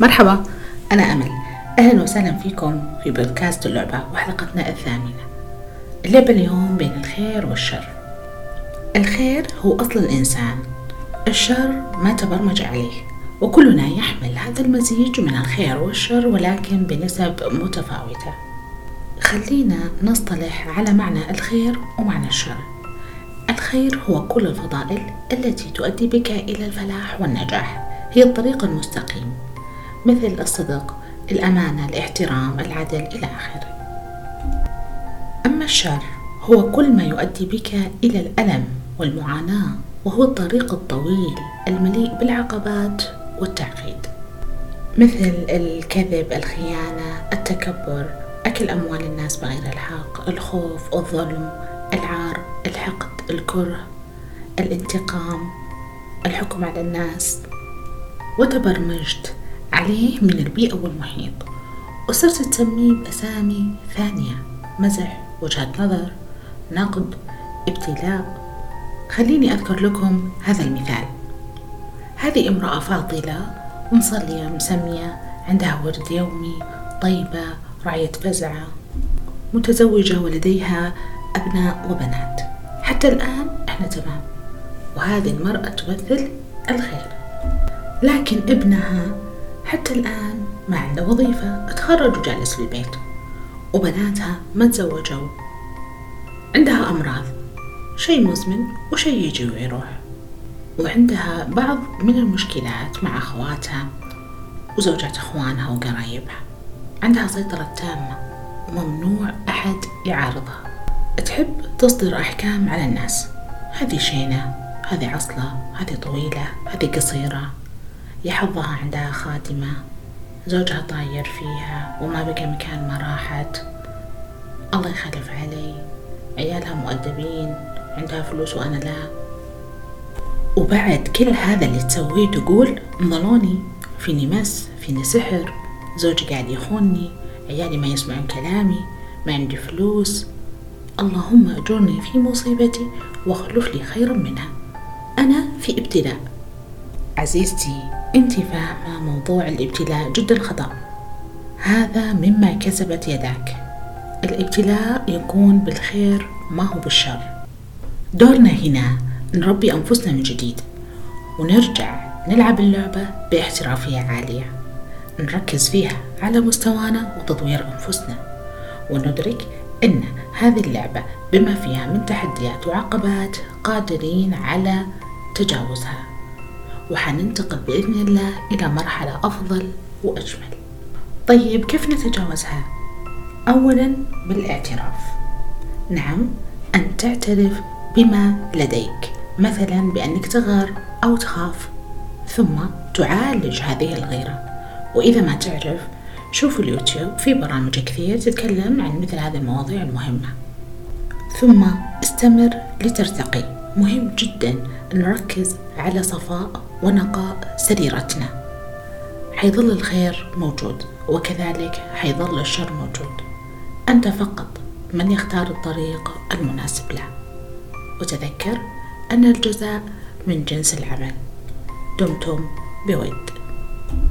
مرحبا أنا أمل. أهلا وسهلا فيكم في بودكاست اللعبة وحلقتنا الثامنة. اللعبة اليوم بين الخير والشر. الخير هو أصل الإنسان. الشر ما تبرمج عليه وكلنا يحمل هذا المزيج من الخير والشر ولكن بنسب متفاوتة. خلينا نصطلح على معنى الخير ومعنى الشر. الخير هو كل الفضائل التي تؤدي بك إلى الفلاح والنجاح. هي الطريق المستقيم. مثل الصدق الأمانة الاحترام العدل إلى آخره. أما الشر هو كل ما يؤدي بك إلى الألم والمعاناة وهو الطريق الطويل المليء بالعقبات والتعقيد. مثل الكذب الخيانة التكبر أكل أموال الناس بغير الحق الخوف الظلم العار الحقد الكره الانتقام الحكم على الناس وتبرمجت عليه من البيئة والمحيط. وصرت تسميه بأسامي ثانية مزح وجهة نظر نقد ابتلاء. خليني أذكر لكم هذا المثال. هذه امرأة فاضلة مصلية مسمية عندها ورد يومي طيبة رعية فزعة متزوجة ولديها أبناء وبنات. حتى الآن إحنا تمام وهذه المرأة تمثل الخير. لكن ابنها حتى الآن ما عنده وظيفة تخرج وجالس في البيت. وبناتها ما تزوجوا. عندها أمراض. شيء مزمن وشيء يجي ويروح. وعندها بعض من المشكلات مع أخواتها وزوجات أخوانها وقرايبها. عندها سيطرة تامة وممنوع أحد يعارضها. تحب تصدر أحكام على الناس. هذه شينة هذه عصلة هذه طويلة هذه قصيرة. يا حظها عندها خادمة. زوجها طاير فيها وما بقى مكان ما راحت. الله يخلف علي. عيالها مؤدبين عندها فلوس وأنا لا. وبعد كل هذا اللي تسويه تقول انظلوني. فيني مس فيني سحر. زوجي قاعد يخونني عيالي ما يسمعون كلامي. ما عندي فلوس. اللهم أجرني في مصيبتي واخلف لي خيرا منها. أنا في ابتلاء. عزيزتي أنت فاهمة موضوع الابتلاء جدا خطأ هذا مما كسبت يداك. الابتلاء يكون بالخير ما هو بالشر. دورنا هنا نربي أنفسنا من جديد. ونرجع نلعب اللعبة باحترافية عالية. نركز فيها على مستوانا وتطوير أنفسنا. وندرك أن هذه اللعبة بما فيها من تحديات وعقبات قادرين على تجاوزها. وحننتقل بإذن الله إلى مرحلة أفضل وأجمل. طيب كيف نتجاوزها؟ أولا بالاعتراف. نعم أن تعترف بما لديك مثلا بأنك تغار أو تخاف ثم تعالج هذه الغيرة. وإذا ما تعرف شوف اليوتيوب في برامج كثير تتكلم عن مثل هذه المواضيع المهمة. ثم استمر لترتقي. مهم جدا نركز على صفاء ونقاء سريرتنا. حيظل الخير موجود وكذلك حيظل الشر موجود. أنت فقط من يختار الطريق المناسب له. وتذكر أن الجزاء من جنس العمل. دمتم بود